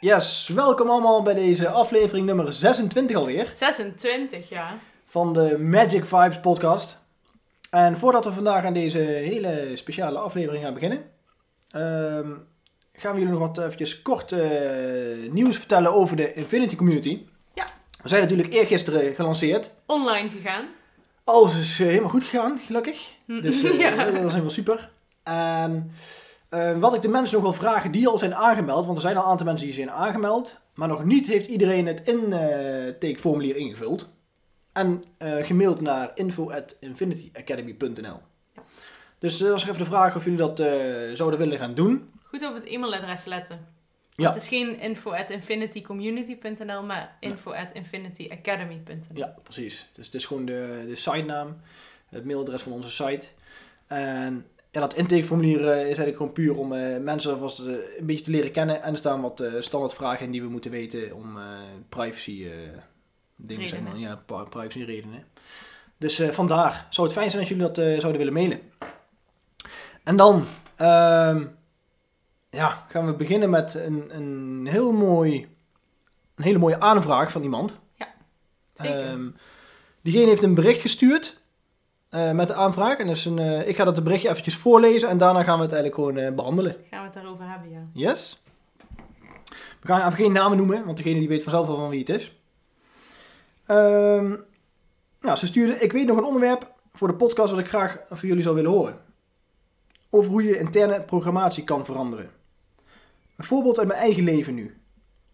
Yes, welkom allemaal bij deze aflevering nummer 26 alweer 26 jaar. van de Magic Vibes podcast. En voordat we vandaag aan deze hele speciale aflevering gaan beginnen, ehm, gaan we jullie nog wat eventjes kort eh, nieuws vertellen over de Infinity Community. Ja. We zijn natuurlijk eergisteren gelanceerd. Online gegaan. Alles is eh, helemaal goed gegaan, gelukkig. Dus eh, ja. dat is helemaal super. En eh, wat ik de mensen nog wil vragen die al zijn aangemeld, want er zijn al een aantal mensen die zijn aangemeld, maar nog niet heeft iedereen het intakeformulier ingevuld. En gemaild naar info@infinityacademy.nl. Dus dat was even de vraag of jullie dat zouden willen gaan doen. Goed op het e-mailadres letten. Ja. Het is geen info at infinitycommunity.nl, maar info at infinityacademy.nl. Ja, precies. Dus het is gewoon de, de sitenaam, het mailadres van onze site. En ja, dat intakeformulier eh, is eigenlijk gewoon puur om eh, mensen alvast eh, een beetje te leren kennen. En er staan wat standaardvragen in die we moeten weten om privacy dingen, zeg maar. Ja, pri- privacy redenen. Dus vandaar. Zou het fijn zijn als jullie dat zouden willen mailen. En dan ehm, ja, gaan we beginnen met een, een, heel mooi, een hele mooie aanvraag van iemand. Zeker. Ehm, diegene heeft een bericht gestuurd eh, met de aanvraag. En dus een, eh, ik ga dat de berichtje eventjes voorlezen en daarna gaan we het eigenlijk gewoon eh, behandelen. Gaan we het daarover hebben, ja. Yes? We gaan even geen namen noemen, want degene die weet vanzelf wel van wie het is. Ehm, nou, ze stuurde, ik weet nog een onderwerp voor de podcast wat ik graag voor jullie zou willen horen. Over hoe je interne programmatie kan veranderen. Een voorbeeld uit mijn eigen leven nu.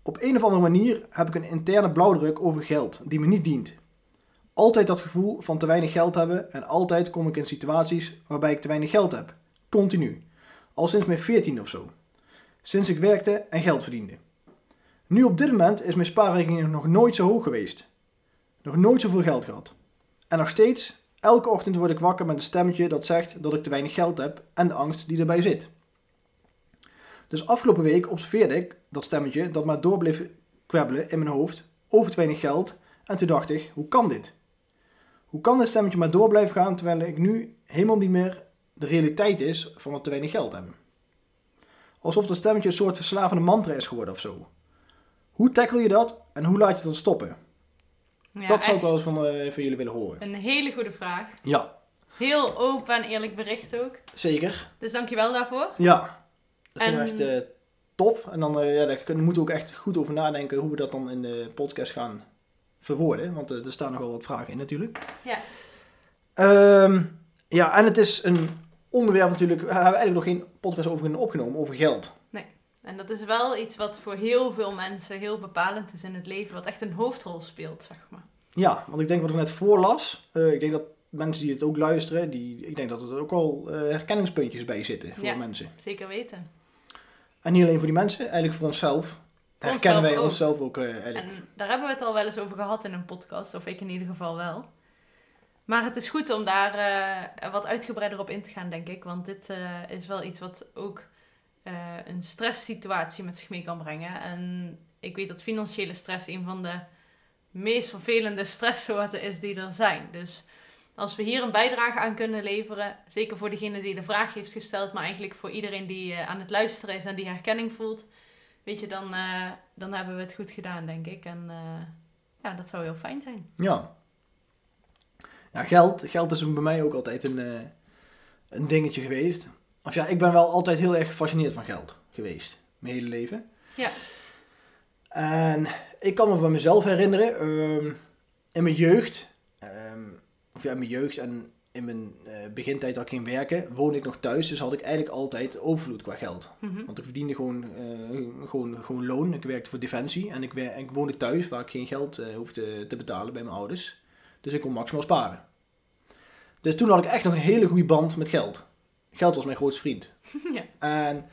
Op een of andere manier heb ik een interne blauwdruk over geld die me niet dient. Altijd dat gevoel van te weinig geld hebben en altijd kom ik in situaties waarbij ik te weinig geld heb. Continu. Al sinds mijn 14 of zo. Sinds ik werkte en geld verdiende. Nu op dit moment is mijn spaarrekening nog nooit zo hoog geweest. Nog nooit zoveel geld gehad. En nog steeds, elke ochtend word ik wakker met een stemmetje dat zegt dat ik te weinig geld heb en de angst die erbij zit. Dus afgelopen week observeerde ik dat stemmetje dat maar door bleef kwebbelen in mijn hoofd over te weinig geld en toen dacht ik, hoe kan dit? Hoe kan dit stemmetje maar door blijven gaan terwijl ik nu helemaal niet meer de realiteit is van het te weinig geld hebben? Alsof dat stemmetje een soort verslavende mantra is geworden of zo. Hoe tackle je dat en hoe laat je dat stoppen? ja dat zou ik wel eens van, eh, van jullie willen horen. Een hele goede vraag. Ja, Heel open en eerlijk bericht ook. zeker. Dus dankjewel daarvoor. Ja, dat vinden we En- echt eh, top. En dan eh, ja, daar kunnen- moeten we ook echt goed over nadenken hoe we dat dan in de podcast gaan verwoorden. Want eh, er staan nogal wat vragen in natuurlijk. Ja. Ehm, ja, en het is een onderwerp natuurlijk, we hebben eigenlijk nog geen podcast over opgenomen, over geld. En dat is wel iets wat voor heel veel mensen heel bepalend is in het leven. Wat echt een hoofdrol speelt, zeg maar. Ja, want ik denk wat ik net voorlas, eh ik denk dat mensen die het ook luisteren, die, ik denk dat er ook wel eh, herkenningspuntjes bij zitten voor Ja. mensen. Zeker weten. En niet alleen voor die mensen, eigenlijk voor onszelf. Herkennen wij onszelf ook. onszelf ook eh, eigenlijk. En daar hebben we het al wel eens over gehad in een podcast. Of ik in ieder geval wel. Maar het is goed om daar eh, wat uitgebreider op in te gaan, denk ik. Want dit eh, is wel iets wat ook een stresssituatie met zich mee kan brengen. En ik weet dat financiële stress een van de meest vervelende stresssoorten is die er zijn. Dus als we hier een bijdrage aan kunnen leveren, zeker voor degene die de vraag heeft gesteld, maar eigenlijk voor iedereen die eh, aan het luisteren is en die herkenning voelt, weet je, dan, eh, dan hebben we het goed gedaan, denk ik. En eh, ja, dat zou heel fijn zijn. Ja. Ja, geld, geld is bij mij ook altijd een, een dingetje geweest. Of ja, ik ben wel altijd heel erg gefascineerd van geld geweest. Mijn hele leven. Ja. En ik kan me van mezelf herinneren, ehm, in mijn jeugd, ehm, of ja, in mijn jeugd en in mijn eh, begintijd dat ik ging werken, woonde ik nog thuis. Dus had ik eigenlijk altijd overvloed qua geld. Mhm. Want ik verdiende gewoon, eh, gewoon, gewoon loon. Ik werkte voor Defensie en ik, wer- ik woonde thuis waar ik geen geld eh, hoefde te betalen bij mijn ouders. Dus ik kon maximaal sparen. Dus toen had ik echt nog een hele goede band met geld. Geld was mijn grootste vriend. ja. En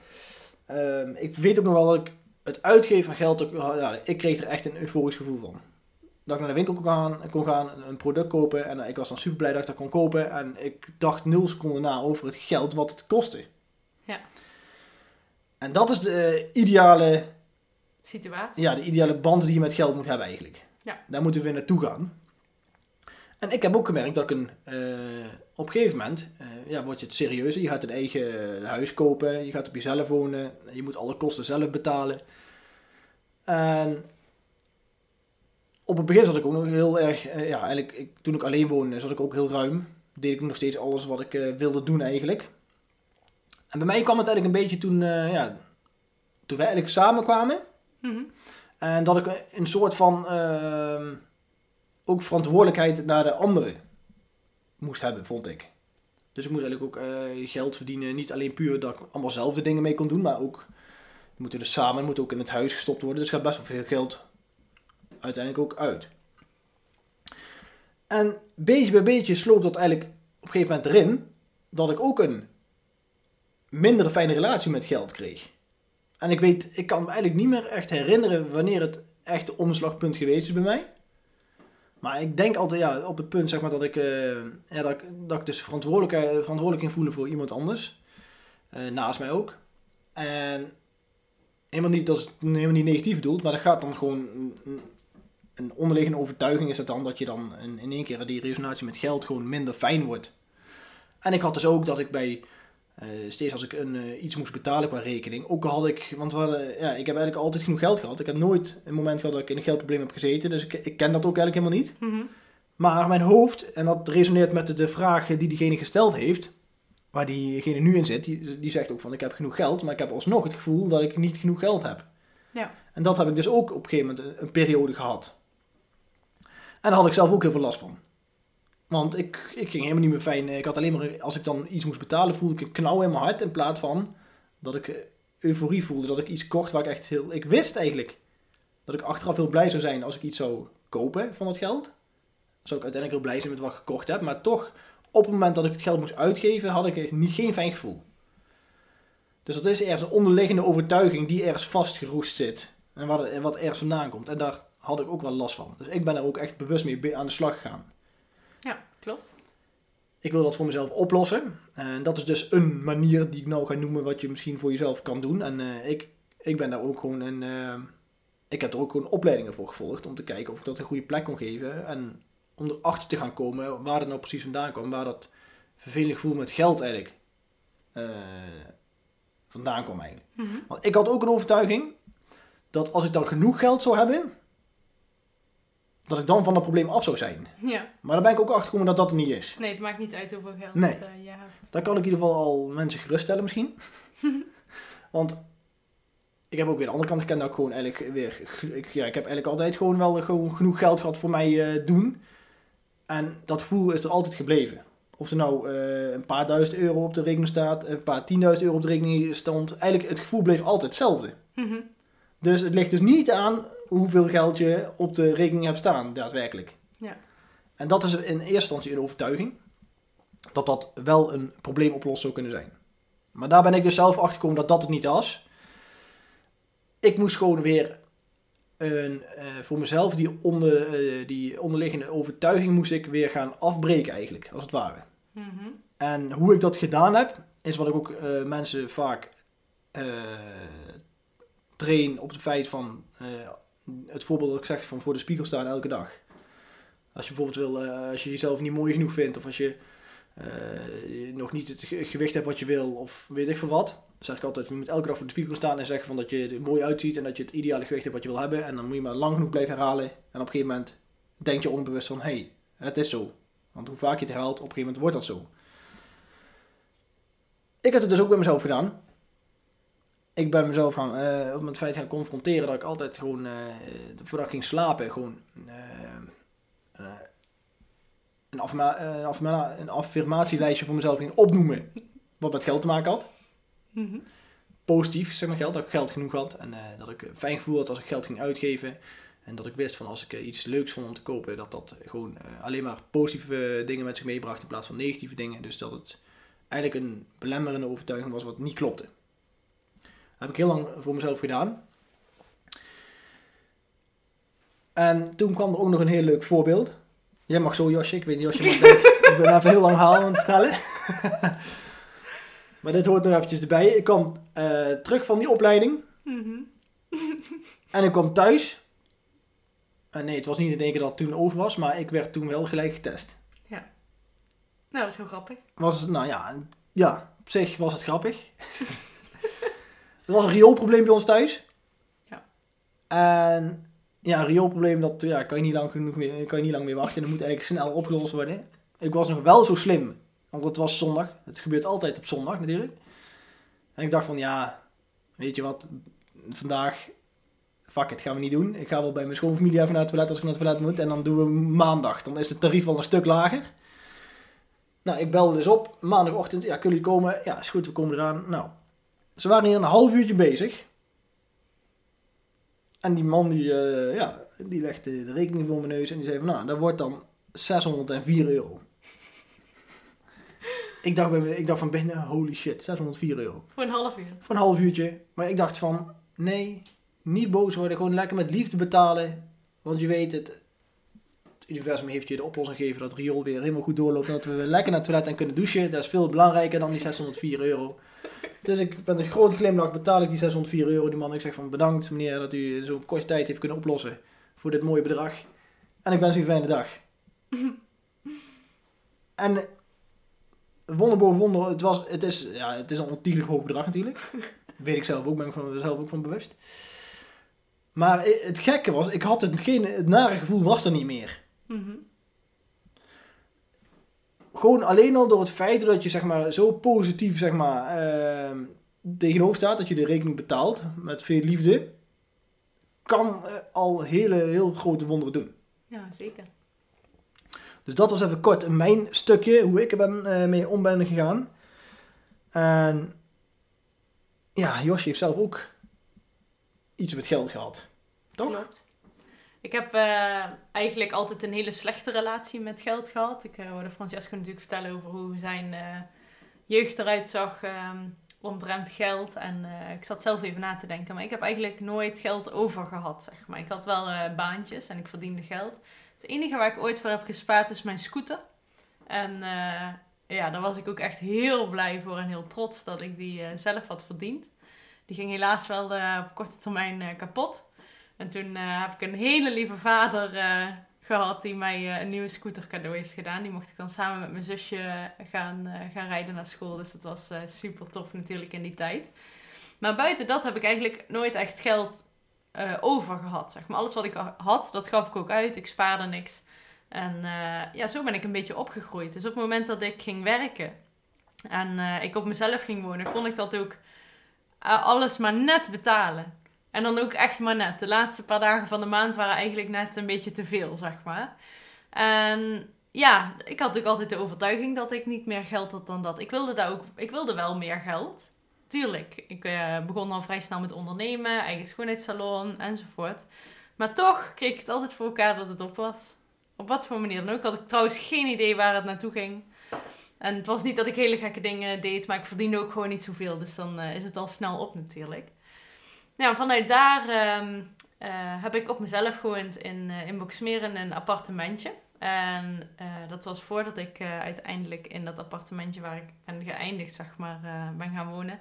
ehm, ik weet ook nog wel dat ik het uitgeven van geld, ik kreeg er echt een euforisch gevoel van. Dat ik naar de winkel kon gaan, kon gaan een product kopen en ik was dan super blij dat ik dat kon kopen. En ik dacht nul seconden na over het geld wat het kostte. Ja. En dat is de ideale Situatie. ja, de ideale band die je met geld moet hebben eigenlijk. Ja. Daar moeten we naartoe gaan. En ik heb ook gemerkt dat ik een, eh, op een gegeven moment, eh, ja, word je het serieuzer. Je gaat een eigen huis kopen, je gaat op jezelf wonen, je moet alle kosten zelf betalen. En op het begin zat ik ook nog heel erg, eh, ja, eigenlijk ik, toen ik alleen woonde zat ik ook heel ruim. Deed ik nog steeds alles wat ik eh, wilde doen eigenlijk. En bij mij kwam het eigenlijk een beetje toen, eh, ja, toen wij eigenlijk samenkwamen. Mhm. En dat ik een soort van ehm, ook verantwoordelijkheid naar de anderen moest hebben, vond ik. Dus ik moest eigenlijk ook geld verdienen. Niet alleen puur dat ik allemaal zelf de dingen mee kon doen, maar ook moeten dus samen, moet ook in het huis gestopt worden. Dus er gaat best wel veel geld uiteindelijk ook uit. En beetje bij beetje sloop dat eigenlijk op een gegeven moment erin dat ik ook een mindere fijne relatie met geld kreeg. En ik weet, ik kan me eigenlijk niet meer echt herinneren wanneer het echt de omslagpunt geweest is bij mij. Maar ik denk altijd ja, op het punt zeg maar, dat, ik, eh, dat, ik, dat ik dus verantwoordelijk, verantwoordelijk ging voelen voor iemand anders. Eh, naast mij ook. En helemaal niet, dat is helemaal niet negatief bedoeld, maar dat gaat dan gewoon... een- onderliggende overtuiging is het dan dat je dan in, in één keer die resonatie met geld gewoon minder fijn wordt. En ik had dus ook dat ik bij eh, steeds als ik een, eh, iets moest betalen qua rekening, ook al had ik, want we hadden, ja, ik heb eigenlijk altijd genoeg geld gehad. Ik heb nooit een moment gehad dat ik in een geldprobleem heb gezeten, dus ik, ik ken dat ook eigenlijk helemaal niet. Mhm. Maar mijn hoofd, en dat resoneert met de, de vraag die diegene gesteld heeft, waar diegene nu in zit, die, die zegt ook van ik heb genoeg geld, maar ik heb alsnog het gevoel dat ik niet genoeg geld heb. Ja. En dat heb ik dus ook op een gegeven moment een, een periode gehad. En daar had ik zelf ook heel veel last van. Want ik, ik ging helemaal niet meer fijn. Ik had alleen maar, als ik dan iets moest betalen, voelde ik een knauw in mijn hart. In plaats van dat ik eh, euforie voelde. Dat ik iets kocht waar ik echt heel... Ik wist eigenlijk dat ik achteraf heel blij zou zijn als ik iets zou kopen van dat geld. Zou ik uiteindelijk heel blij zijn met wat ik gekocht heb. Maar toch, op het moment dat ik het geld moest uitgeven, had ik niet, geen fijn gevoel. Dus dat is ergens een onderliggende overtuiging die ergens vastgeroest zit. En wat, wat ergens vandaan komt. En daar had ik ook wel last van. Dus ik ben er ook echt bewust mee aan de slag gegaan. Ja, klopt. Ik wil dat voor mezelf oplossen. En dat is dus een manier die ik nou ga noemen wat je misschien voor jezelf kan doen. En eh, ik, ik ben daar ook gewoon een... eh, ik heb er ook gewoon opleidingen voor gevolgd om te kijken of ik dat een goede plek kon geven. En om erachter te gaan komen waar het nou precies vandaan kwam. Waar dat vervelend gevoel met geld eigenlijk eh, vandaan kwam eigenlijk. Mhm. Want ik had ook een overtuiging dat als ik dan genoeg geld zou hebben, dat ik dan van dat probleem af zou zijn. Ja. Maar daar ben ik ook achter gekomen dat dat er niet is. Nee, het maakt niet uit hoeveel geld Nee. eh, je hebt. Daar kan ik in ieder geval al mensen geruststellen misschien. Want ik heb ook weer de andere kant gekend dat ik gewoon eigenlijk weer... Ik, ja, ik heb eigenlijk altijd gewoon wel gewoon genoeg geld gehad voor mij eh, doen. En dat gevoel is er altijd gebleven. Of er nou eh, een paar duizend euro op de rekening staat, een paar tienduizend euro op de rekening stond. Eigenlijk het gevoel bleef altijd hetzelfde. Mhm. Dus het ligt dus niet aan hoeveel geld je op de rekening hebt staan, daadwerkelijk. Ja. En dat is in eerste instantie een overtuiging. Dat dat wel een probleemoplossing zou kunnen zijn. Maar daar ben ik dus zelf achter gekomen dat dat het niet was. Ik moest gewoon weer een, eh, voor mezelf die, onder, eh, die onderliggende overtuiging moest ik weer gaan afbreken eigenlijk, als het ware. Mhm. En hoe ik dat gedaan heb, is wat ik ook eh, mensen vaak train op het feit van het voorbeeld dat ik zeg van voor de spiegel staan elke dag. Als je bijvoorbeeld wil, eh, als je jezelf niet mooi genoeg vindt of als je eh, nog niet het ge- gewicht hebt wat je wil of weet ik veel wat. Zeg ik altijd, je moet elke dag voor de spiegel staan en zeggen van dat je er mooi uitziet en dat je het ideale gewicht hebt wat je wil hebben. En dan moet je maar lang genoeg blijven herhalen. En op een gegeven moment denk je onbewust van, hé, hey, het is zo. Want hoe vaak je het herhaalt, op een gegeven moment wordt dat zo. Ik heb het dus ook bij mezelf gedaan. Ik ben mezelf gaan, eh, op het feit gaan confronteren dat ik altijd gewoon, eh, voordat ik ging slapen, gewoon eh, eh, een, eh, een, affirma- een affirmatielijstje voor mezelf ging opnoemen. Wat met geld te maken had. Mhm. Positief, zeg maar geld, dat ik geld genoeg had. En eh, dat ik een fijn gevoel had als ik geld ging uitgeven. En dat ik wist van als ik eh, iets leuks vond om te kopen, dat dat gewoon eh, alleen maar positieve dingen met zich meebracht in plaats van negatieve dingen. Dus dat het eigenlijk een belemmerende overtuiging was wat niet klopte. Heb ik heel lang voor mezelf gedaan. En toen kwam er ook nog een heel leuk voorbeeld. Jij mag zo, Josje. Ik weet niet, Josje, mag ik ben even heel lang halen aan het vertellen. maar dit hoort nog eventjes erbij. Ik kwam eh, terug van die opleiding. Mhm. En ik kwam thuis. En nee, het was niet in één keer dat het toen over was. Maar ik werd toen wel gelijk getest. Nou, dat is heel grappig. Was, nou ja, ja, op zich was het grappig. er was een rioolprobleem bij ons thuis. Ja. En ja, een rioolprobleem, dat ja, kan, je niet lang genoeg meer, kan je niet lang meer wachten. Dat moet eigenlijk snel opgelost worden. Ik was nog wel zo slim, want het was zondag. Het gebeurt altijd op zondag natuurlijk. En ik dacht van, ja, weet je wat, vandaag, fuck it, gaan we niet doen. Ik ga wel bij mijn schoonfamilie even naar het toilet als ik naar het toilet moet. En dan doen we maandag. Dan is het tarief al een stuk lager. Nou, ik belde dus op. Maandagochtend, ja, kunnen jullie komen? Ja, is goed, we komen eraan. Nou, ze waren hier een half uurtje bezig. En die man, die, eh, ja, die legde de rekening voor mijn neus en die zei van, nou, dat wordt dan 604 euro. ik, dacht bij me, ik dacht van binnen, holy shit, 604 euro. Voor een half uur. Voor een half uurtje. Maar ik dacht van, nee, niet boos worden, gewoon lekker met liefde betalen. Want je weet het, het universum heeft je de oplossing gegeven dat het riool weer helemaal goed doorloopt. En dat we lekker naar het toilet en kunnen douchen. Dat is veel belangrijker dan die 604 euro. Dus ik met een grote glimlach betaal ik die 604 euro. Die man, ik zeg van bedankt meneer dat u zo'n korte tijd heeft kunnen oplossen voor dit mooie bedrag. En ik wens u een fijne dag. en wonder boven wonder, het, was, het, is, ja, het is een ontiegelijk hoog bedrag natuurlijk. Weet ik zelf ook, ben ik van, zelf ook van bewust. Maar het gekke was, ik had het, geen, het nare gevoel was er niet meer. Mhm. Gewoon alleen al door het feit dat je zeg maar, zo positief zeg maar, ehm, tegenover staat, dat je de rekening betaalt met veel liefde, kan eh, al hele, heel grote wonderen doen. Ja, zeker. Dus dat was even kort mijn stukje, hoe ik er ben, eh, mee om ben gegaan. En ja, Josje heeft zelf ook iets met geld gehad. Toch? Klopt. Ik heb eh, eigenlijk altijd een hele slechte relatie met geld gehad. Ik uh, hoorde Francesco natuurlijk vertellen over hoe zijn eh, jeugd eruit zag ehm omtrent geld. En eh, ik zat zelf even na te denken. Maar ik heb eigenlijk nooit geld over gehad, zeg maar. Ik had wel eh, baantjes en ik verdiende geld. Het enige waar ik ooit voor heb gespaard is mijn scooter. En eh, ja, daar was ik ook echt heel blij voor en heel trots dat ik die eh, zelf had verdiend. Die ging helaas wel eh, op korte termijn eh, kapot. En toen eh, heb ik een hele lieve vader eh, gehad die mij eh, een nieuwe scooter cadeau heeft gedaan. Die mocht ik dan samen met mijn zusje gaan, gaan rijden naar school. Dus dat was super tof natuurlijk in die tijd. Maar buiten dat heb ik eigenlijk nooit echt geld over gehad. Zeg maar. Alles wat ik had, dat gaf ik ook uit. Ik spaarde niks. En ja, zo ben ik een beetje opgegroeid. Dus op het moment dat ik ging werken en ik op mezelf ging wonen, kon ik dat ook alles maar net betalen. En dan ook echt maar net. De laatste paar dagen van de maand waren eigenlijk net een beetje te veel, zeg maar. En ja, ik had ook altijd de overtuiging dat ik niet meer geld had dan dat. Ik wilde, daar ook, ik wilde wel meer geld. Tuurlijk, ik eh, begon al vrij snel met ondernemen, eigen schoonheidssalon enzovoort. Maar toch kreeg ik het altijd voor elkaar dat het op was. Op wat voor manier dan ook. Had ik trouwens geen idee waar het naartoe ging. En het was niet dat ik hele gekke dingen deed, maar ik verdiende ook gewoon niet zoveel. Dus dan eh, is het al snel op natuurlijk. Nou, vanuit daar ehm, eh, heb ik op mezelf gewoond in, eh in een appartementje. En eh, dat was voordat ik uiteindelijk in dat appartementje waar ik ben geëindigd, zeg maar, ben gaan wonen.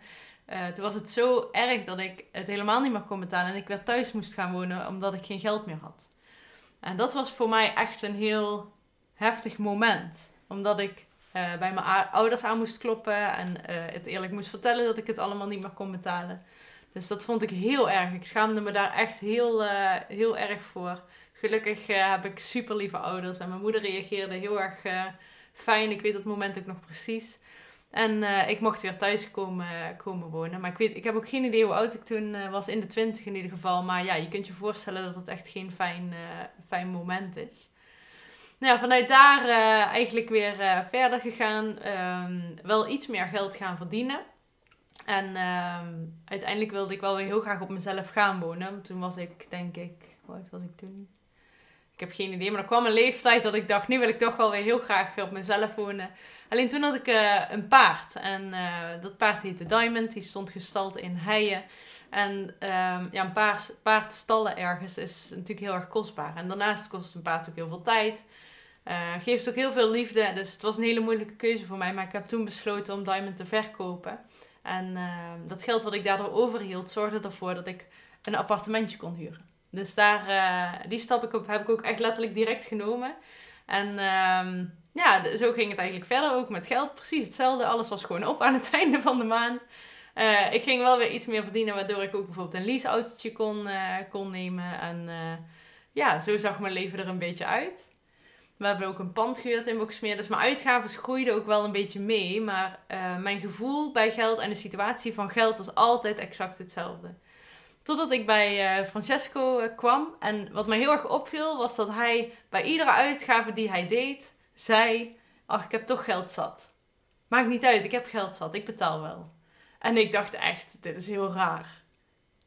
Toen was het zo erg dat ik het helemaal niet meer kon betalen en ik weer thuis moest gaan wonen omdat ik geen geld meer had. En dat was voor mij echt een heel heftig moment. Omdat ik bij mijn ouders aan moest kloppen en het eerlijk moest vertellen dat ik het allemaal niet meer kon betalen. Dus dat vond ik heel erg. Ik schaamde me daar echt heel, eh, heel erg voor. Gelukkig eh, heb ik super lieve ouders en mijn moeder reageerde heel erg eh, fijn. Ik weet dat moment ook nog precies. En ik mocht weer thuis komen, komen wonen. Maar ik, weet, ik heb ook geen idee hoe oud ik toen was. In de twintig in ieder geval. Maar ja, je kunt je voorstellen dat het echt geen fijn, fijn moment is. Nou, vanuit daar eigenlijk weer verder gegaan. Ehm, wel iets meer geld gaan verdienen. En ehm, uiteindelijk wilde ik wel weer heel graag op mezelf gaan wonen. Toen was ik, denk ik, oud was ik toen? Ik ik heb geen idee. Maar er kwam een leeftijd dat ik dacht, nu wil ik toch wel weer heel graag op mezelf wonen. Alleen toen had ik eh, een paard. En eh, dat paard heette Diamond. Die stond gestald in heien. En ehm, ja, een paard, paard stallen ergens is natuurlijk heel erg kostbaar. En daarnaast kost een paard ook heel veel tijd. Uh, geeft ook heel veel liefde. Dus het was een hele moeilijke keuze voor mij. Maar ik heb toen besloten om Diamond te verkopen. En ehm, dat geld wat ik daardoor overhield, zorgde ervoor dat ik een appartementje kon huren. Dus daar, uh, die stap ik op, heb ik ook echt letterlijk direct genomen. En um, ja, zo ging het eigenlijk verder ook met geld. Precies hetzelfde. Alles was gewoon op aan het einde van de maand. Uh, ik ging wel weer iets meer verdienen, waardoor ik ook bijvoorbeeld een leaseautootje kon, uh, kon nemen. En ja, zo zag mijn leven er een beetje uit. We hebben ook een pand gehuurd in Boksmeer. Dus mijn uitgaven groeiden ook wel een beetje mee. Maar uh, mijn gevoel bij geld en de situatie van geld was altijd exact hetzelfde. Totdat ik bij uh, Francesco uh, kwam. En wat mij heel erg opviel was dat hij bij iedere uitgave die hij deed, zei: Ach, ik heb toch geld zat. Maakt niet uit, ik heb geld zat, ik betaal wel. En ik dacht echt: dit is heel raar.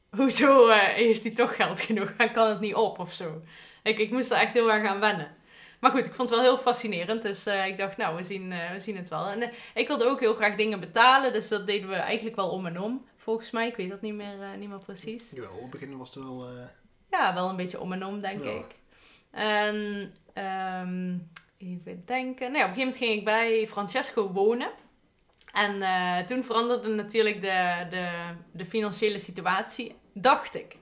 Hoezo heeft hij toch geld genoeg? Hij kan het niet op of zo. Ik, ik moest er echt heel erg aan wennen. Maar goed, ik vond het wel heel fascinerend. Dus uh, ik dacht, nou, we zien, uh, we zien het wel. En uh, ik wilde ook heel graag dingen betalen. Dus dat deden we eigenlijk wel om en om. Volgens mij, ik weet dat niet meer, niet meer precies. Ja, op het begin was het wel... Ja, wel een beetje om en om, denk ja. ik. En um, even denken. Nou ja, op een gegeven moment ging ik bij Francesco wonen. En toen veranderde natuurlijk de, de, de financiële situatie, dacht ik.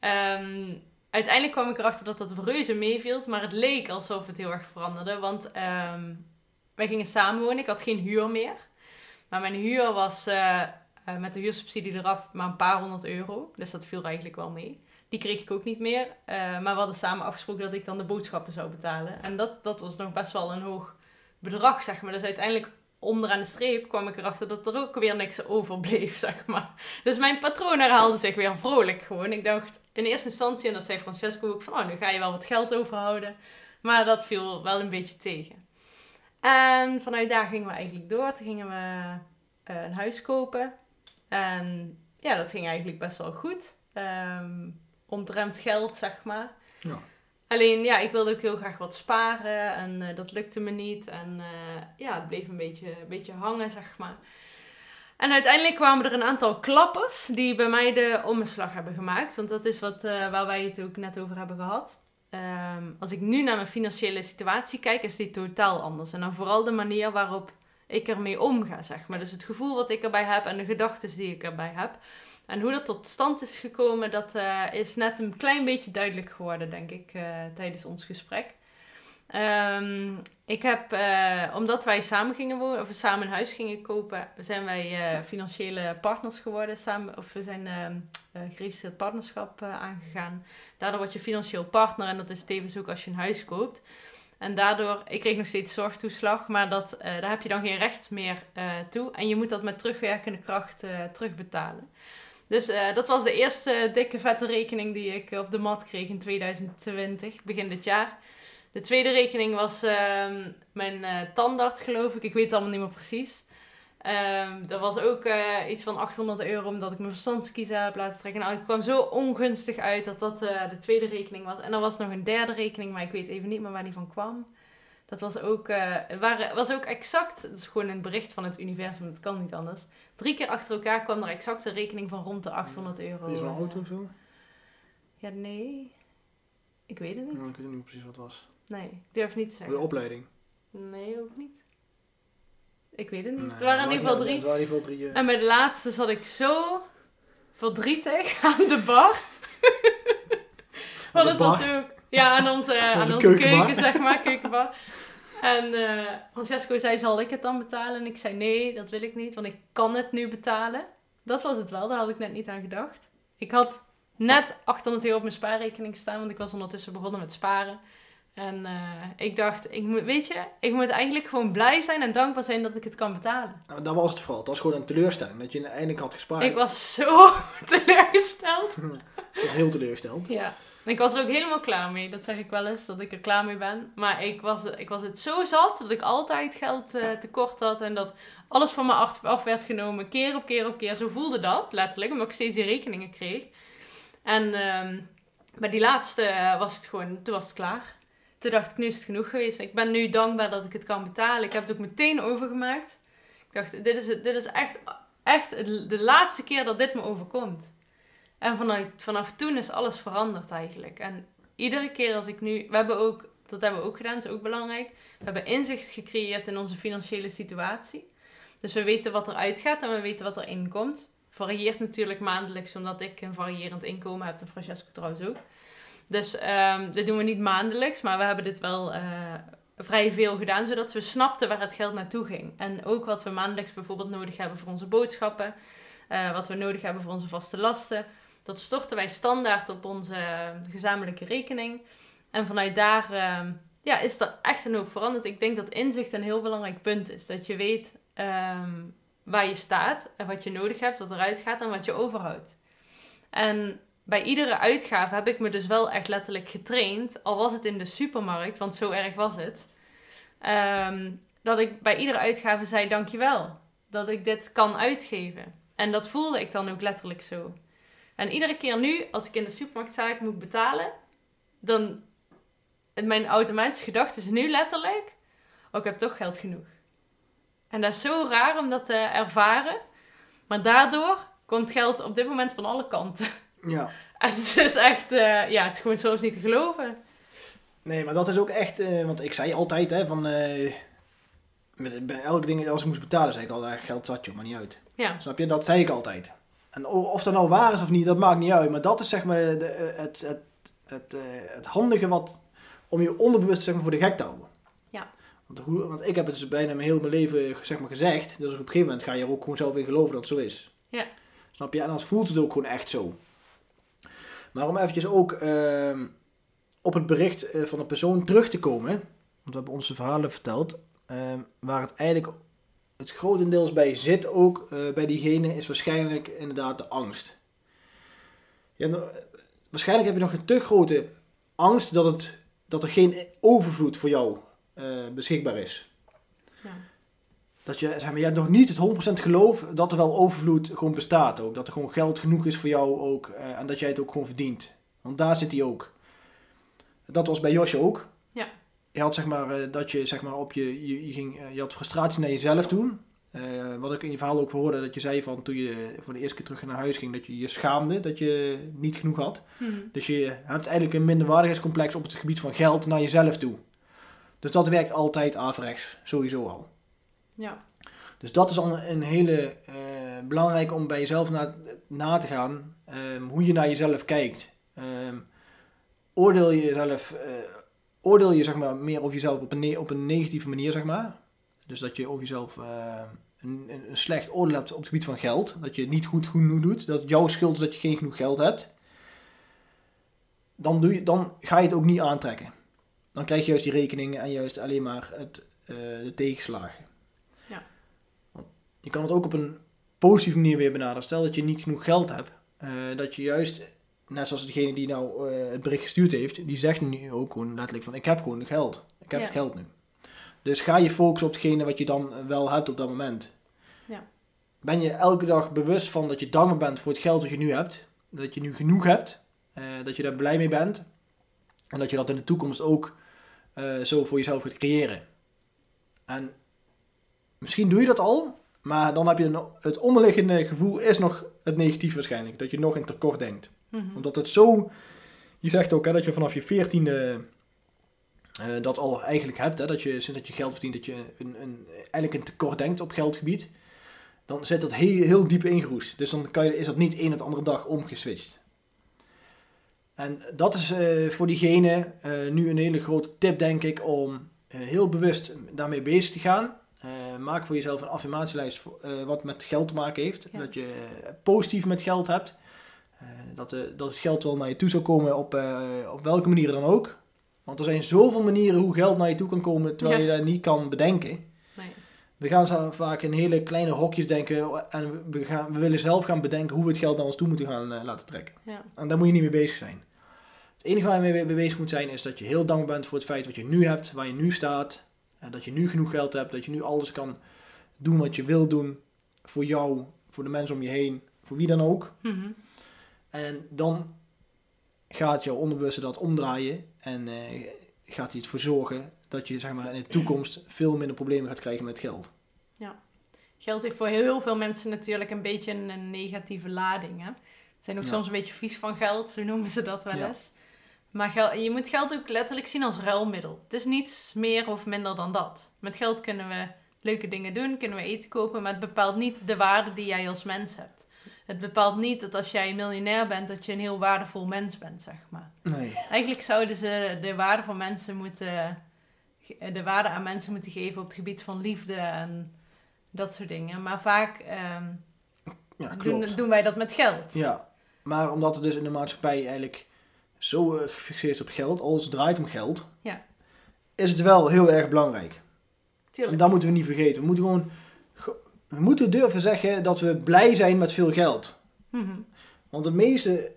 Um, uiteindelijk kwam ik erachter dat dat reuze meeviel, maar het leek alsof het heel erg veranderde. Want um, wij gingen samenwonen, ik had geen huur meer. Maar mijn huur was uh, uh, met de huursubsidie eraf maar een paar honderd euro. Dus dat viel eigenlijk wel mee. Die kreeg ik ook niet meer. Uh, maar we hadden samen afgesproken dat ik dan de boodschappen zou betalen. En dat, dat was nog best wel een hoog bedrag, zeg maar. Dus uiteindelijk onderaan de streep kwam ik erachter dat er ook weer niks overbleef, zeg maar. Dus mijn patroon herhaalde zich weer vrolijk gewoon. Ik dacht in eerste instantie, en dat zei Francesco ook, van oh, nu ga je wel wat geld overhouden. Maar dat viel wel een beetje tegen. En vanuit daar gingen we eigenlijk door. Toen gingen we uh, een huis kopen. En ja, dat ging eigenlijk best wel goed. Um, geld, zeg maar. Ja. Alleen, ja, ik wilde ook heel graag wat sparen en uh, dat lukte me niet. En uh, ja, het bleef een beetje, een beetje hangen, zeg maar. En uiteindelijk kwamen er een aantal klappers die bij mij de omslag hebben gemaakt. Want dat is wat, uh, waar wij het ook net over hebben gehad. Um, als ik nu naar mijn financiële situatie kijk, is die totaal anders. En dan vooral de manier waarop ik ermee omga, zeg maar. Dus het gevoel wat ik erbij heb en de gedachten die ik erbij heb. En hoe dat tot stand is gekomen, dat uh, is net een klein beetje duidelijk geworden, denk ik, uh, tijdens ons gesprek. Um, ik heb, uh, omdat wij samen gingen wonen, of samen een huis gingen kopen, zijn wij financiële partners geworden. Samen, of we zijn geregistreerd partnerschap aangegaan. Daardoor word je financieel partner en dat is tevens ook als je een huis koopt. En daardoor, ik kreeg nog steeds zorgtoeslag, maar dat, daar heb je dan geen recht meer toe. En je moet dat met terugwerkende kracht terugbetalen. Dus uh, dat was de eerste dikke vette rekening die ik op de mat kreeg in 2020, begin dit jaar. De tweede rekening was uh, mijn uh, tandarts, geloof ik. Ik weet het allemaal niet meer precies. Um, dat was ook uh, iets van 800 euro, omdat ik mijn verstandskiezer heb laten trekken. Nou, het kwam zo ongunstig uit dat dat de tweede rekening was. En er was nog een derde rekening, maar ik weet even niet meer waar die van kwam. Dat was ook, uh, waren, was ook exact, het is gewoon een bericht van het universum, dat kan niet anders. Drie keer achter elkaar kwam er exact een rekening van rond de 800 euro. Is er een auto of zo? Ja, nee. Ik weet het niet. Nou, ik weet niet precies wat het was. Nee, ik durf niet te zeggen. De opleiding? Nee, ook niet. Ik weet het niet. Nee, het waren in ieder geval drie. Het waren in ieder geval drie uh... En bij de laatste zat ik zo verdrietig aan de bar. Want het was ook... Ja, aan onze, aan onze keuken, zeg maar, keukenbar. En uh, Francesco zei, zal ik het dan betalen? En ik zei, nee, dat wil ik niet, want ik kan het nu betalen. Dat was het wel, daar had ik net niet aan gedacht. Ik had net 800 euro op mijn spaarrekening staan, want ik was ondertussen begonnen met sparen. En uh, ik dacht, ik moet, weet je, ik moet eigenlijk gewoon blij zijn en dankbaar zijn dat ik het kan betalen. Nou, dat was het vooral. Het was gewoon een teleurstelling, dat je eindelijk had gespaard. Ik was zo teleurgesteld. ik was heel teleurgesteld. Ja. Ik was er ook helemaal klaar mee. Dat zeg ik wel eens, dat ik er klaar mee ben. Maar ik was, ik was het zo zat dat ik altijd geld uh, tekort had. En dat alles van me af werd genomen. Keer op keer op keer. Zo voelde dat, letterlijk. Omdat ik steeds die rekeningen kreeg. En um, bij die laatste was het gewoon, toen was het klaar. Toen dacht ik, nu is het genoeg geweest. Ik ben nu dankbaar dat ik het kan betalen. Ik heb het ook meteen overgemaakt. Ik dacht, dit is, dit is echt, echt de laatste keer dat dit me overkomt. En vanuit, vanaf toen is alles veranderd eigenlijk. En iedere keer als ik nu... We hebben ook, dat hebben we ook gedaan, dat is ook belangrijk. We hebben inzicht gecreëerd in onze financiële situatie. Dus we weten wat er uitgaat en we weten wat er inkomt. Varieert natuurlijk maandelijks, omdat ik een variërend inkomen heb. En Francesco trouwens ook. Dus um, dit doen we niet maandelijks, maar we hebben dit wel uh, vrij veel gedaan, zodat we snapten waar het geld naartoe ging. En ook wat we maandelijks bijvoorbeeld nodig hebben voor onze boodschappen, uh, wat we nodig hebben voor onze vaste lasten. Dat storten wij standaard op onze gezamenlijke rekening. En vanuit daar uh, ja, is er echt een hoop veranderd. Ik denk dat inzicht een heel belangrijk punt is. Dat je weet um, waar je staat en wat je nodig hebt, wat eruit gaat en wat je overhoudt. En bij iedere uitgave heb ik me dus wel echt letterlijk getraind, al was het in de supermarkt, want zo erg was het, um, dat ik bij iedere uitgave zei dankjewel. Dat ik dit kan uitgeven. En dat voelde ik dan ook letterlijk zo. En iedere keer nu, als ik in de supermarkt sta, moet betalen, dan mijn automatische gedachte is nu letterlijk, oh, ik heb toch geld genoeg. En dat is zo raar om dat te ervaren. Maar daardoor komt geld op dit moment van alle kanten. Ja. En het is echt, uh, ja, het is gewoon soms niet te geloven. Nee, maar dat is ook echt, uh, want ik zei altijd, hè, van, uh, met, bij elk ding als ik moest betalen, zei ik altijd, geld zat je, maar niet uit. Ja. Snap je? Dat zei ik altijd. En of dat nou waar is of niet, dat maakt niet uit. Maar dat is zeg maar de, het, het, het, het handige wat, om je onderbewust zeg maar, voor de gek te houden. Ja. Want, hoe, want ik heb het dus bijna mijn heel mijn leven zeg maar, gezegd. Dus op een gegeven moment ga je er ook gewoon zelf in geloven dat het zo is. Ja. Snap je? En dan voelt het ook gewoon echt zo. Maar om eventjes ook uh, op het bericht uh, van de persoon terug te komen. Want we hebben onze verhalen verteld. Uh, waar het eigenlijk het grotendeels bij zit ook uh, bij diegene is waarschijnlijk inderdaad de angst. Ja, waarschijnlijk heb je nog een te grote angst dat, het, dat er geen overvloed voor jou uh, beschikbaar is. Ja. Dat je, zeg maar, je hebt nog niet het 100% geloof dat er wel overvloed gewoon bestaat ook. Dat er gewoon geld genoeg is voor jou ook. Uh, en dat jij het ook gewoon verdient. Want daar zit hij ook. Dat was bij Josje ook. Ja. Je had zeg maar, uh, dat je zeg maar op je, je, je, ging, je had frustratie naar jezelf toe. wat ik in je verhaal ook hoorde, dat je zei van toen je voor de eerste keer terug naar huis ging, dat je je schaamde dat je niet genoeg had. Hmm. Dus je hebt eigenlijk een minderwaardigheidscomplex op het gebied van geld naar jezelf toe. Dus dat werkt altijd averechts, sowieso al. Ja. Dus dat is al een hele uh, belangrijke om bij jezelf na, na te gaan. Um, hoe je naar jezelf kijkt. Um, oordeel je jezelf, uh, oordeel je zeg maar meer over jezelf op een, op een negatieve manier, zeg maar. Dus dat je over jezelf uh, een, een, slecht oordeel hebt op het gebied van geld. Dat je het niet goed genoeg doet. Dat het jouw schuld is dat je geen genoeg geld hebt. Dan, doe je, dan ga je het ook niet aantrekken. Dan krijg je juist die rekeningen en juist alleen maar het, de tegenslagen. Je kan het ook op een positieve manier weer benaderen. Stel dat je niet genoeg geld hebt, uh, dat je juist, net zoals degene die nou uh, het bericht gestuurd heeft, die zegt nu ook gewoon letterlijk van ik heb gewoon geld. Ik heb Ja. het geld nu. Dus ga je focussen op hetgene wat je dan wel hebt op dat moment. Ja. Ben je elke dag bewust van dat je dankbaar bent voor het geld dat je nu hebt. Dat je nu genoeg hebt. eh, dat je daar blij mee bent. En dat je dat in de toekomst ook eh, zo voor jezelf gaat creëren. En misschien doe je dat al, maar dan heb je een, het onderliggende gevoel is nog het negatief waarschijnlijk. Dat je nog in tekort denkt. Mhm. Omdat het zo... Je zegt ook hè, dat je vanaf je veertiende eh, dat al eigenlijk hebt. Hè, dat je sinds dat je geld verdient, dat je een, een, eigenlijk een tekort denkt op geldgebied. Dan zit dat heel, heel diep ingeroest. Dus dan kan je, is dat niet één of de andere dag omgeswitcht. En dat is eh, voor diegene eh, nu een hele grote tip, denk ik, om heel bewust daarmee bezig te gaan. Uh, maak voor jezelf een affirmatielijst voor, uh, wat met geld te maken heeft. Ja. Dat je positief met geld hebt. Dat, dat het geld wel naar je toe zal komen op, op welke manier dan ook. Want er zijn zoveel manieren hoe geld naar je toe kan komen terwijl Ja. je dat niet kan bedenken. Nee. We gaan zo vaak in hele kleine hokjes denken en we, gaan, we willen zelf gaan bedenken hoe we het geld naar ons toe moeten gaan eh, laten trekken. Ja. En daar moet je niet mee bezig zijn. Het enige waar je mee bezig moet zijn is dat je heel dankbaar bent voor het feit wat je nu hebt, waar je nu staat. Dat je nu genoeg geld hebt, dat je nu alles kan doen wat je wil doen. Voor jou, voor de mensen om je heen, voor wie dan ook. Mhm. En dan gaat jouw onderbewuste dat omdraaien. En eh, gaat hij ervoor zorgen dat je zeg maar, in de toekomst veel minder problemen gaat krijgen met geld. Geld heeft voor heel veel mensen natuurlijk een beetje een, negatieve lading. Hè? Ze zijn ook Ja. soms een beetje vies van geld, zo noemen ze dat wel Ja. eens. Maar je moet geld ook letterlijk zien als ruilmiddel. Het is niets meer of minder dan dat. Met geld kunnen we leuke dingen doen, kunnen we eten kopen, maar het bepaalt niet de waarde die jij als mens hebt. Het bepaalt niet dat als jij miljonair bent, dat je een heel waardevol mens bent, zeg maar. Nee. Eigenlijk zouden ze de waarde van mensen moeten, de waarde aan mensen moeten geven op het gebied van liefde en dat soort dingen. Maar vaak ehm, Ja, doen, doen wij dat met geld. Ja, maar omdat het dus in de maatschappij eigenlijk zo eh, gefixeerd is op geld, alles draait om geld, Ja. is het wel heel erg belangrijk. En Tuurlijk. dat moeten we niet vergeten. We moeten gewoon, ge- we moeten durven zeggen dat we blij zijn met veel geld. Mhm. Want de meeste,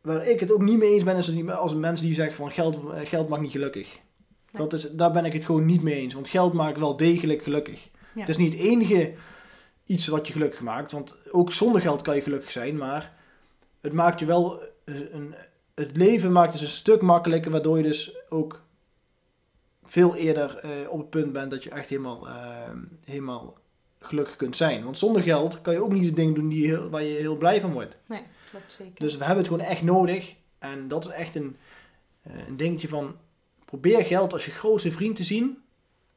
waar ik het ook niet mee eens ben, is als mensen die zeggen van geld, eh, geld maakt niet gelukkig. Dat is, daar ben ik het gewoon niet mee eens. Want geld maakt wel degelijk gelukkig. Ja. Het is niet het enige iets wat je gelukkig maakt. Want ook zonder geld kan je gelukkig zijn. Maar het maakt je wel eh, een, het leven maakt dus een stuk makkelijker. Waardoor je dus ook veel eerder eh, op het punt bent dat je echt helemaal, eh, helemaal gelukkig kunt zijn. Want zonder geld kan je ook niet de dingen doen die je heel, waar je heel blij van wordt. Nee, klopt zeker. Dus we hebben het gewoon echt nodig. En dat is echt een, eh, een dingetje van... Probeer geld als je grootste vriend te zien.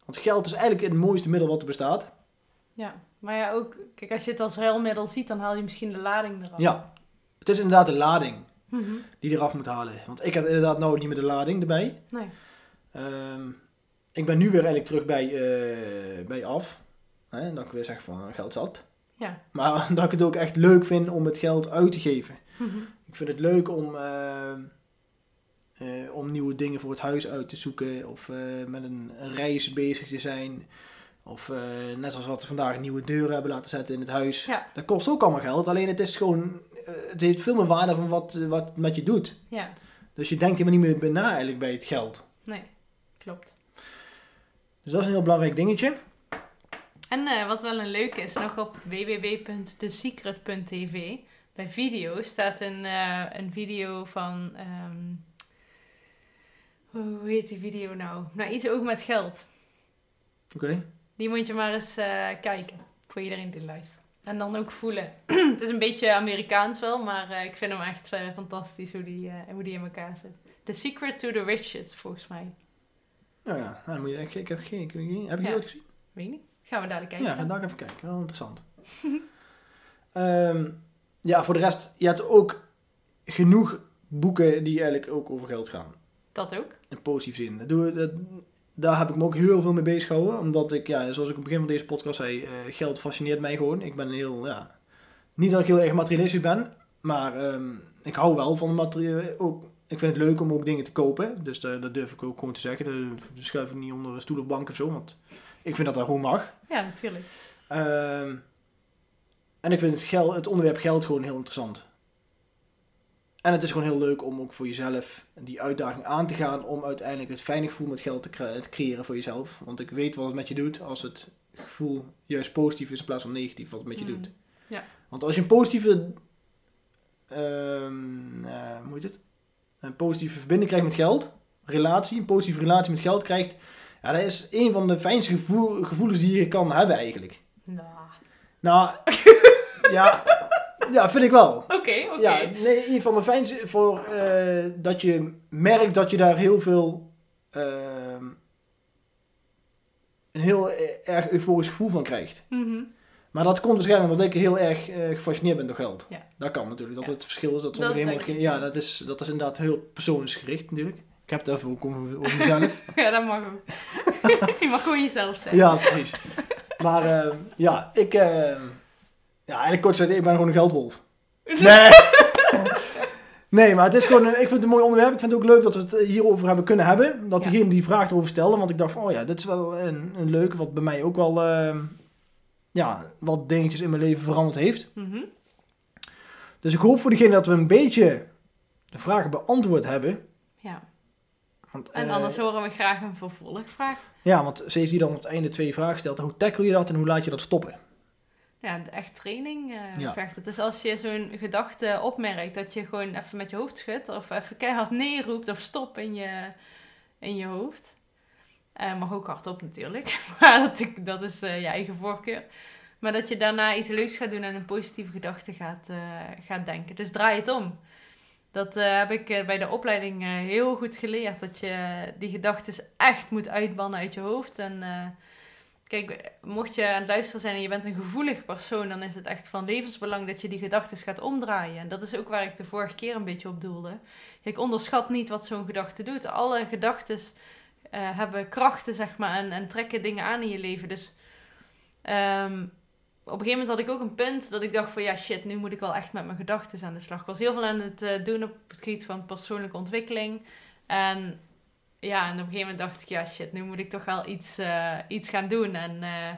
Want geld is eigenlijk het mooiste middel wat er bestaat. Ja, maar ja, ook, kijk, als je het als ruilmiddel ziet, dan haal je misschien de lading eraf. Ja, het is inderdaad de lading Mhm. die je eraf moet halen. Want ik heb inderdaad nou niet meer de lading erbij. Nee. Ehm, ik ben nu weer eigenlijk terug bij, eh, bij af. Hè, dat ik weer zeg van geld zat. Ja. Maar dat ik het ook echt leuk vind om het geld uit te geven. Mhm. Ik vind het leuk om, eh, eh, om nieuwe dingen voor het huis uit te zoeken. Of met een, reis bezig te zijn. Of net zoals wat we vandaag nieuwe deuren hebben laten zetten in het huis. Ja. Dat kost ook allemaal geld. Alleen het is gewoon. Eh, het heeft veel meer waarde van wat, wat het met je doet. Ja, Dus je denkt helemaal niet meer na eigenlijk bij het geld. nee, klopt. Dus dat is een heel belangrijk dingetje. En eh, wat wel een leuke is, nog op www.thesecret.tv bij video staat een, eh, een video van. ehm, hoe heet die video nou? Nou, iets ook met geld. Oké. Die moet je maar eens eh, kijken. Voor iedereen die luistert. En dan ook voelen. het is een beetje Amerikaans wel, maar eh, ik vind hem echt eh, fantastisch hoe die, eh, hoe die in elkaar zit. The Secret to the Riches, volgens mij. Nou ja, nou, dan moet je, ik, ik heb geen. Ik, heb je Ja. die ooit gezien? Weet je niet? Gaan we dadelijk kijken. Ja, ga daar even kijken. Wel interessant. Ehm, ja, voor de rest, je hebt ook genoeg boeken die eigenlijk ook over geld gaan. Dat ook. In positieve zin. Dat doe, dat, daar heb ik me ook heel veel mee bezig gehouden. Omdat ik, ja, zoals ik op het begin van deze podcast zei, eh, geld fascineert mij gewoon. Ik ben een heel, ja... Niet dat ik heel erg materialistisch ben, maar ehm, ik hou wel van materiële... Ook, ik vind het leuk om ook dingen te kopen. Dus dat durf ik ook gewoon te zeggen. Dat schuif ik niet onder een stoel of bank of zo. Want ik vind dat dat gewoon mag. Ja, natuurlijk. Ehm, en ik vind het, geld, het onderwerp geld gewoon heel interessant. En het is gewoon heel leuk om ook voor jezelf die uitdaging aan te gaan om uiteindelijk het fijne gevoel met geld te, cre- te creëren voor jezelf. Want ik weet wat het met je doet als het gevoel juist positief is in plaats van negatief wat het met je Mm. doet. Ja. Want als je een positieve, ehm, eh, hoe heet het? Een positieve verbinding krijgt met geld, relatie, een positieve relatie met geld krijgt, ja, dat is een van de fijnste gevoel, gevoelens die je kan hebben eigenlijk. Nou, Nou, ja, ja, vind ik wel. Oké, oké. Ja, nee, een van de fijnste voor eh, dat je merkt dat je daar heel veel, ehm, een heel eh, erg euforisch gevoel van krijgt. Mhm. Maar dat komt waarschijnlijk omdat ik heel erg eh, gefascineerd ben door geld. Ja. Dat kan natuurlijk, dat Ja. het verschil is. Dat sommigen helemaal geen, ja, dat is, dat is inderdaad heel persoonsgericht natuurlijk. Ik heb het even ook over, over mezelf. Ja, dat mag ook. je mag gewoon jezelf zijn. Ja, precies. Maar eh, ja, ik... eh, ja, eigenlijk kort gezegd, ik ben gewoon een geldwolf. Nee! nee, maar het is gewoon... Een, ik vind het een mooi onderwerp. Ik vind het ook leuk dat we het hierover hebben kunnen hebben. Dat Ja. diegene die vraag erover stelde. Want ik dacht van, oh ja, dit is wel een, een leuke... Wat bij mij ook wel... eh, ja, wat dingetjes in mijn leven veranderd heeft. Mhm. Dus ik hoop voor degene dat we een beetje de vragen beantwoord hebben. ja. Want, En eh, anders horen we graag een vervolgvraag. Ja, want steeds die dan op het einde twee vragen stelt. Hoe tackle je dat en hoe laat je dat stoppen? Ja, echt training eh Ja. vergt het. Dus als je zo'n gedachte opmerkt, dat je gewoon even met je hoofd schudt of even keihard nee roept of stop in je, in je hoofd. Eh, mag ook hardop natuurlijk. Maar dat, dat is eh, je eigen voorkeur. Maar dat je daarna iets leuks gaat doen en een positieve gedachte gaat, gaat denken. Dus draai het om. Dat heb ik bij de opleiding heel goed geleerd. Dat je die gedachten echt moet uitbannen uit je hoofd. En kijk, mocht je aan het luisteren zijn en je bent een gevoelig persoon, dan is het echt van levensbelang dat je die gedachten gaat omdraaien. En dat is ook waar ik de vorige keer een beetje op doelde. Ik onderschat niet wat zo'n gedachte doet. Alle gedachten hebben krachten, zeg maar, en, en trekken dingen aan in je leven. Dus ehm, op een gegeven moment had ik ook een punt dat ik dacht van ja shit, nu moet ik wel echt met mijn gedachten aan de slag. Ik was heel veel aan het eh, doen op het gebied van persoonlijke ontwikkeling. En ja, en op een gegeven moment dacht ik ja shit, nu moet ik toch wel iets, eh, iets gaan doen. En eh,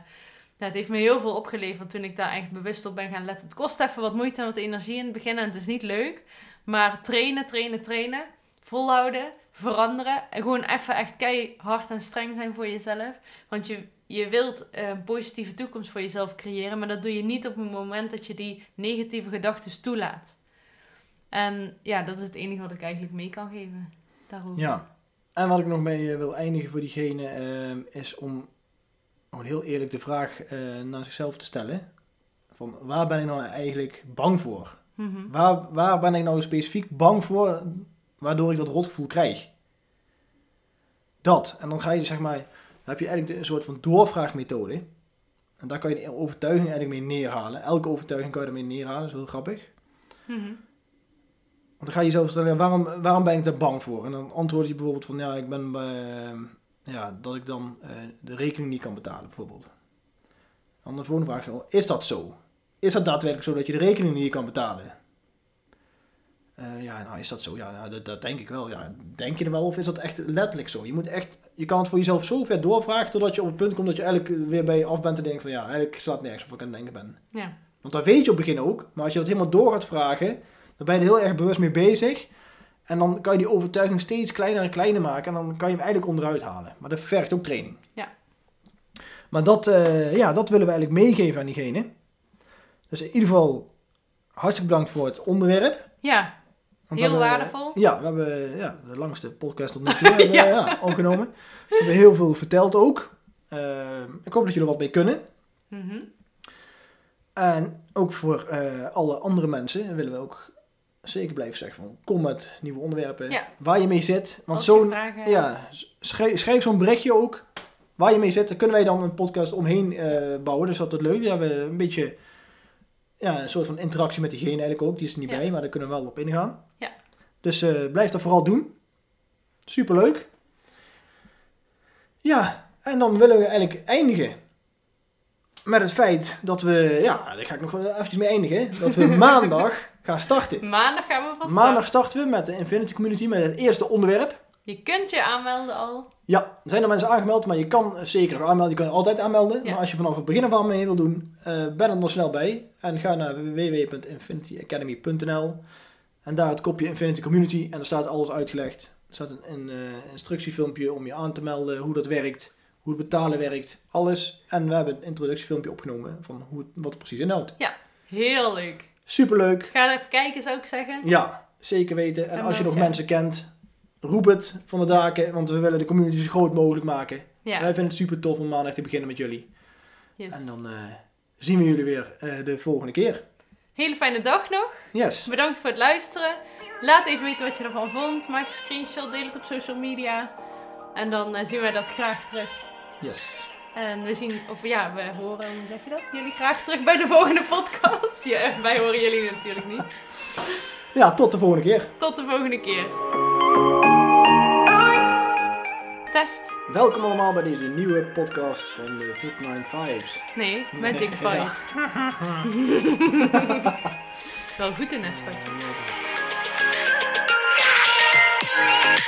het heeft me heel veel opgeleverd toen ik daar echt bewust op ben gaan letten. Het kost even wat moeite en wat energie in het begin en het is niet leuk. Maar trainen, trainen, trainen, volhouden, veranderen. En gewoon even echt keihard en streng zijn voor jezelf. Want je, je wilt een positieve toekomst voor jezelf creëren, maar dat doe je niet op het moment dat je die negatieve gedachten toelaat. En ja, dat is het enige wat ik eigenlijk mee kan geven daarover. Ja, en wat ik nog mee eh, wil eindigen voor diegene uh, is om gewoon heel eerlijk de vraag uh, naar zichzelf te stellen. Van waar ben ik nou eigenlijk bang voor? Mm -hmm. waar, waar ben ik nou specifiek bang voor waardoor ik dat rotgevoel krijg? Dat. En dan ga je zeg maar, dan heb je eigenlijk een soort van doorvraagmethode. En daar kan je de overtuiging eigenlijk mee neerhalen. Elke overtuiging kan je ermee neerhalen, dat is heel grappig. Mm -hmm. Dan ga je jezelf stellen, waarom, waarom ben ik daar bang voor? En dan antwoord je bijvoorbeeld van, ja, ik ben uh, ja, dat ik dan uh, de rekening niet kan betalen, bijvoorbeeld. Dan de volgende vraag, is dat zo? Is dat daadwerkelijk zo dat je de rekening niet kan betalen? Uh, ja, nou is dat zo? Ja, nou, dat, dat, denk ik wel. Ja, denk je er wel of is dat echt letterlijk zo? Je moet echt, je kan het voor jezelf zo ver doorvragen totdat je op het punt komt dat je eigenlijk weer bij je af bent te denken van ja, eigenlijk slaat nergens op wat ik aan het denken ben. Ja. Want dat weet je op het begin ook, maar als je dat helemaal door gaat vragen, dan ben je er heel erg bewust mee bezig. En dan kan je die overtuiging steeds kleiner en kleiner maken en dan kan je hem eigenlijk onderuit halen. Maar dat vergt ook training. Ja. Maar dat, uh, ja, dat willen we eigenlijk meegeven aan diegene. Dus in ieder geval hartstikke bedankt voor het onderwerp. Ja, Want heel hebben, waardevol. Ja, we hebben ja, de langste podcast tot nu toe Ja. ja. opgenomen. We hebben heel veel verteld ook. Uh, ik hoop dat jullie er wat mee kunnen. Mhm. En ook voor uh, alle andere mensen willen we ook zeker blijven zeggen van kom met nieuwe onderwerpen Ja. waar je mee zit. Want zo'n vragen ja, schrijf, schrijf zo'n berichtje ook waar je mee zit. Daar kunnen wij dan een podcast omheen uh, bouwen. Dus dat is leuk. We hebben een beetje ja, een soort van interactie met diegene eigenlijk ook. Die is er niet Ja. bij, maar daar kunnen we wel op ingaan. Ja. Dus uh, blijf dat vooral doen. Superleuk. Ja, en dan willen we eigenlijk eindigen met het feit dat we, ja, daar ga ik nog wel eventjes mee eindigen, dat we maandag gaan starten. Maandag gaan we van start. Maandag starten we met de Infinity Community, met het eerste onderwerp. Je kunt je aanmelden al. Ja, er zijn er mensen aangemeld, maar je kan zeker nog aanmelden. Je kan je altijd aanmelden. Ja. Maar als je vanaf het begin af aan mee wil doen, uh, ben er nog snel bij. En ga naar www.infinityacademy.nl En daar het kopje Infinity Community. En daar staat alles uitgelegd. Er staat een, een uh, instructiefilmpje om je aan te melden, hoe dat werkt, hoe het betalen werkt, alles. En we hebben een introductiefilmpje opgenomen van hoe het, wat het precies inhoudt. Heel leuk. Superleuk. Ga er even kijken, zou ik zeggen. Ja, zeker weten. En, En als je nog ja. mensen kent, roep het van de daken, want we willen de community zo groot mogelijk maken. Ja. Wij vinden het super tof om maandag te beginnen met jullie. Yes. En dan uh, zien we jullie weer uh, de volgende keer. Hele fijne dag nog. Yes. Bedankt voor het luisteren. Laat even weten wat je ervan vond. Maak een screenshot, deel het op social media. En dan uh, zien wij dat graag terug. Yes. En we zien, of ja, we horen, hoe zeg je dat? Jullie graag terug bij de volgende podcast. Ja, wij horen jullie natuurlijk niet. Ja, tot de volgende keer. Tot de volgende keer. Test. Welkom allemaal bij deze nieuwe podcast van de Fit Nine Vibes. Nee, Magic Ja. Vibe. Wel goed in een schatje.